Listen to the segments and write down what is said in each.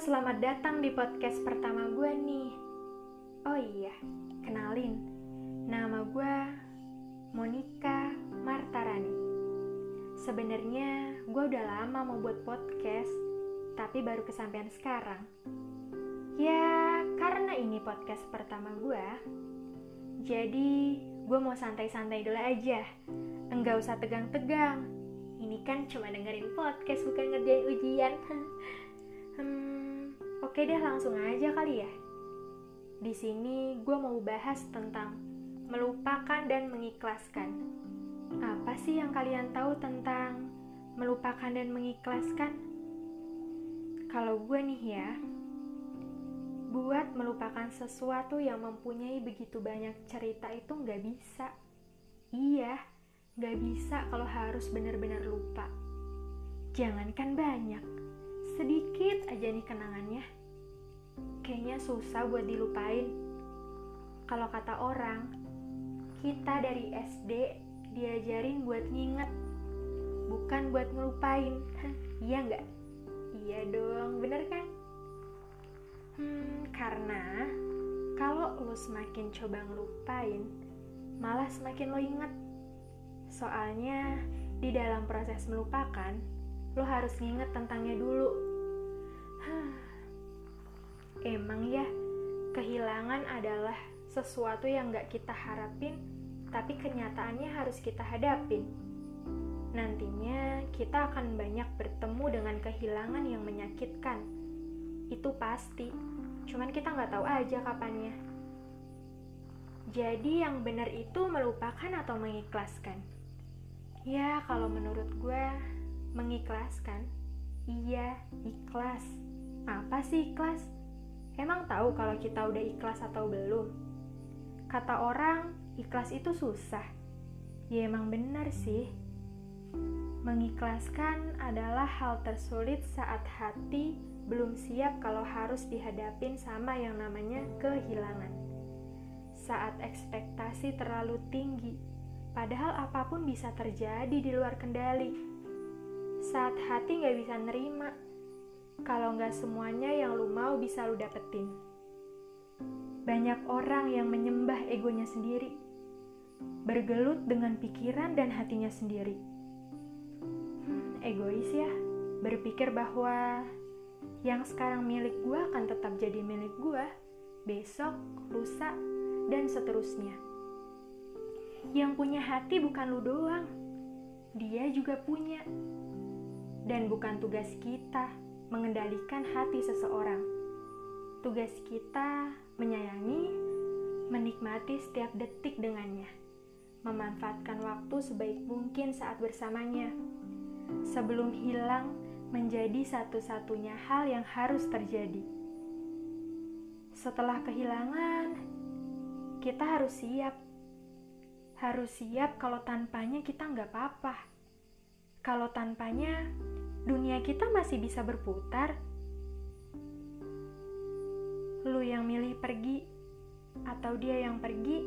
selamat datang di podcast pertama gue nih. Oh iya, kenalin. Nama gue Monica Martarani. Sebenarnya gue udah lama mau buat podcast, tapi baru kesampaian sekarang. Ya, karena ini podcast pertama gue, jadi gue mau santai-santai dulu aja. Enggak usah tegang-tegang. Ini kan cuma dengerin podcast, bukan ngerjain ujian. Hmm, oke deh langsung aja kali ya. Di sini gue mau bahas tentang melupakan dan mengikhlaskan. Apa sih yang kalian tahu tentang melupakan dan mengikhlaskan? Kalau gue nih ya, buat melupakan sesuatu yang mempunyai begitu banyak cerita itu nggak bisa. Iya, nggak bisa kalau harus benar-benar lupa. Jangankan banyak, sedikit aja nih kenangannya. Kayaknya susah buat dilupain. Kalau kata orang, kita dari SD diajarin buat nginget, bukan buat ngelupain. iya nggak? Iya dong, bener kan? Hmm, karena kalau lo semakin coba ngelupain, malah semakin lo inget. Soalnya di dalam proses melupakan, lo harus nginget tentangnya dulu Emang ya, kehilangan adalah sesuatu yang gak kita harapin, tapi kenyataannya harus kita hadapin. Nantinya kita akan banyak bertemu dengan kehilangan yang menyakitkan. Itu pasti, cuman kita nggak tahu aja kapannya. Jadi yang benar itu melupakan atau mengikhlaskan? Ya, kalau menurut gue, mengikhlaskan. Iya, ikhlas. Apa sih ikhlas? Emang tahu kalau kita udah ikhlas atau belum? Kata orang, ikhlas itu susah. Ya emang benar sih. Mengikhlaskan adalah hal tersulit saat hati belum siap kalau harus dihadapin sama yang namanya kehilangan. Saat ekspektasi terlalu tinggi, padahal apa pun bisa terjadi di luar kendali. Saat hati gak bisa nerima, kalau nggak semuanya yang lu mau bisa lu dapetin. Banyak orang yang menyembah egonya sendiri, bergelut dengan pikiran dan hatinya sendiri. Hmm, egois ya, berpikir bahwa yang sekarang milik gue akan tetap jadi milik gue, besok, lusa, dan seterusnya. Yang punya hati bukan lu doang, dia juga punya. Dan bukan tugas kita mengendalikan hati seseorang. Tugas kita menyayangi, menikmati setiap detik dengannya, memanfaatkan waktu sebaik mungkin saat bersamanya, sebelum hilang menjadi satu-satunya hal yang harus terjadi. Setelah kehilangan, kita harus siap. Harus siap kalau tanpanya kita nggak apa-apa. Kalau tanpanya, dunia kita masih bisa berputar. Lu yang milih pergi, atau dia yang pergi,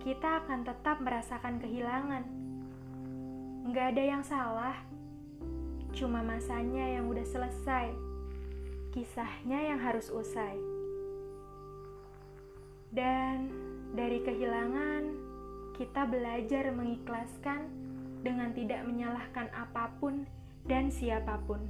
kita akan tetap merasakan kehilangan. Nggak ada yang salah, cuma masanya yang udah selesai, kisahnya yang harus usai. Dan dari kehilangan, kita belajar mengikhlaskan dengan tidak menyalahkan apa pun dan siapa pun.